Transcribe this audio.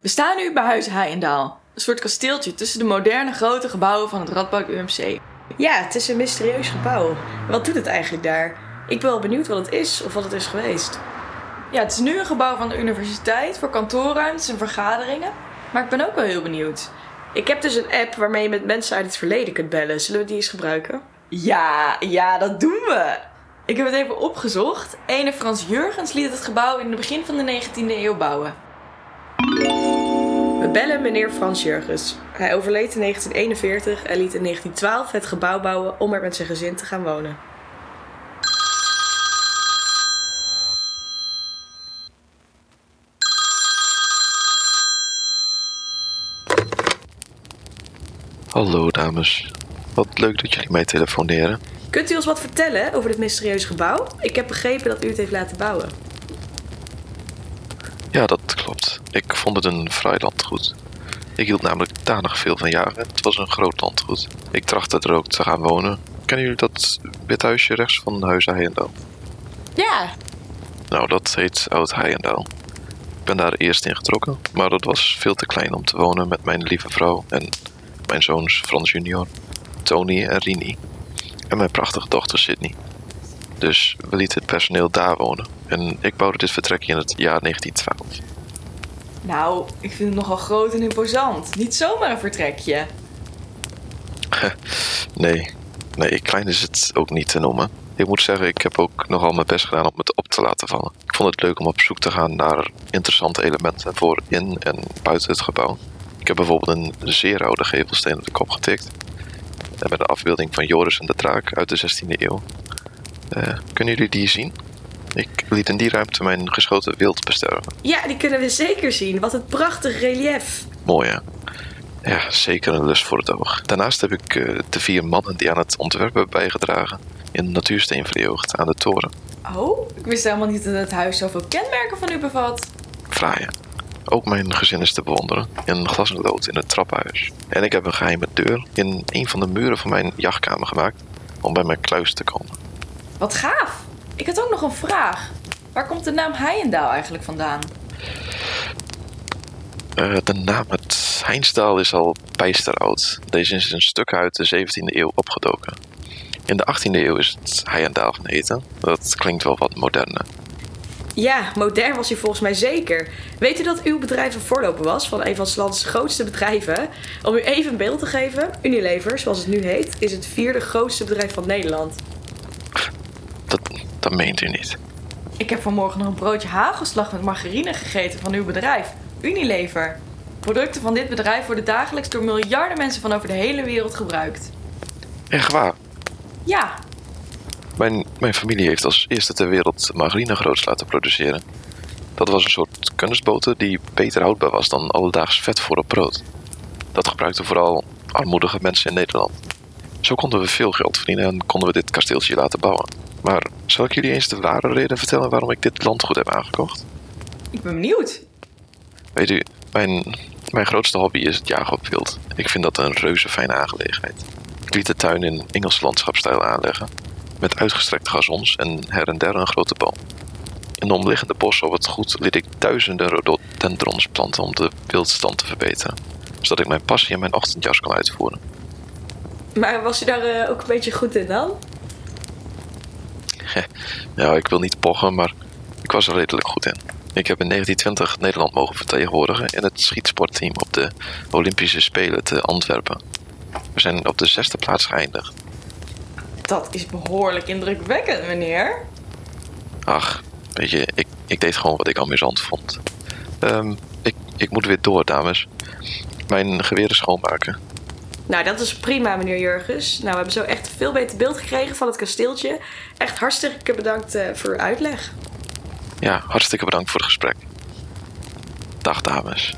We staan nu bij Huis Heijendaal. Een soort kasteeltje tussen de moderne grote gebouwen van het Radboud UMC. Ja, het is een mysterieus gebouw. Wat doet het eigenlijk daar? Ik ben wel benieuwd wat het is of wat het is geweest. Ja, het is nu een gebouw van de universiteit voor kantoorruimtes en vergaderingen. Maar ik ben ook wel heel benieuwd. Ik heb dus een app waarmee je met mensen uit het verleden kunt bellen. Zullen we die eens gebruiken? Ja, ja, dat doen we. Ik heb het even opgezocht. Ene Frans Jurgens liet het gebouw in het begin van de 19e eeuw bouwen. Bellen meneer Frans Jurgens. Hij overleed in 1941 en liet in 1912 het gebouw bouwen om er met zijn gezin te gaan wonen. Hallo dames. Wat leuk dat jullie mij telefoneren. Kunt u ons wat vertellen over dit mysterieuze gebouw? Ik heb begrepen dat u het heeft laten bouwen. Ja, dat klopt. Ik vond het een fraai landgoed. Ik hield namelijk danig veel van jagen. Het was een groot landgoed. Ik trachtte er ook te gaan wonen. Kennen jullie dat wit huisje rechts van Huis Heijendaal? Ja, Nou, dat heet Oud Heijendaal. Ik ben daar eerst in getrokken, maar dat was veel te klein om te wonen met mijn lieve vrouw en mijn zoons Frans junior, Tony en Rini. En mijn prachtige dochter Sydney. Dus we lieten het personeel daar wonen. En ik bouwde dit vertrekje in het jaar 1912. Nou, ik vind het nogal groot en imposant. Niet zomaar een vertrekje. Nee, nee, klein is het ook niet te noemen. Ik moet zeggen, ik heb ook nogal mijn best gedaan om het op te laten vallen. Ik vond het leuk om op zoek te gaan naar interessante elementen voor in en buiten het gebouw. Ik heb bijvoorbeeld een zeer oude gevelsteen op de kop getikt. En met een afbeelding van Joris en de draak uit de 16e eeuw. Eh, kunnen jullie die zien? Ik liet in die ruimte mijn geschoten wild besterven. ja, die kunnen we zeker zien. Wat een prachtig relief. Mooi hè? Ja, zeker een lust voor het oog. Daarnaast heb ik eh, de vier mannen die aan het ontwerp hebben bijgedragen in natuursteen verjoogd aan de toren. Oh, ik wist helemaal niet dat het huis zoveel kenmerken van u bevat. Fraaie. Ook mijn gezin is te bewonderen. In glas en lood in het trappenhuis. En ik heb een geheime deur in een van de muren van mijn jachtkamer gemaakt om bij mijn kluis te komen. Wat gaaf. Ik had ook nog een vraag. Waar komt de naam Heijendaal eigenlijk vandaan? Eh, de naam het Heinsdaal is al bijster oud. Deze is een stuk uit de 17e eeuw opgedoken. In de 18e eeuw is het Heijendaal gaan heten. Dat klinkt wel wat moderner. Ja, modern was hij volgens mij zeker. Weet u dat uw bedrijf een voorloper was van een van het lands grootste bedrijven? Om u even een beeld te geven, Unilever, zoals het nu heet, is het vierde grootste bedrijf van Nederland. Dat, meent u niet. Ik heb vanmorgen nog een broodje hagelslag met margarine gegeten van uw bedrijf, Unilever. Producten van dit bedrijf worden dagelijks door miljarden mensen van over de hele wereld gebruikt. Echt waar. Ja, Mijn, mijn familie heeft als eerste ter wereld margarine groots laten produceren. Dat was een soort kunstboter die beter houdbaar was dan alledaags vet voor op brood. Dat gebruikten vooral armoedige mensen in Nederland. Zo konden we veel geld verdienen en konden we dit kasteeltje laten bouwen. Maar zal ik jullie eens de ware reden vertellen waarom ik dit landgoed heb aangekocht? ik ben benieuwd. Weet u, mijn, mijn grootste hobby is het jagen op wild. Ik vind dat een reuze fijne aangelegenheid. Ik liet de tuin in Engelse landschapstijl aanleggen, met uitgestrekte gazons en her en der een grote boom. In de omliggende bossen op het goed liet ik duizenden rhododendrons planten om de wildstand te verbeteren, zodat ik mijn passie en mijn ochtendjas kon uitvoeren. Maar was u daar eh, ook een beetje goed in dan? Ja, ik wil niet pochen, maar ik was er redelijk goed in. Ik heb in 1920 Nederland mogen vertegenwoordigen in het schietsportteam op de Olympische Spelen te Antwerpen. We zijn op de zesde plaats geëindigd. Dat is behoorlijk indrukwekkend, meneer. Ach, weet je, ik, ik deed gewoon wat ik amusant vond. Ehm, ik, ik moet weer door, dames. Mijn geweer is schoonmaken. Nou, dat is prima, meneer Jurgens. Nou, we hebben zo echt veel beter beeld gekregen van het kasteeltje. Echt hartstikke bedankt eh, voor uw uitleg. Ja, hartstikke bedankt voor het gesprek. Dag, dames.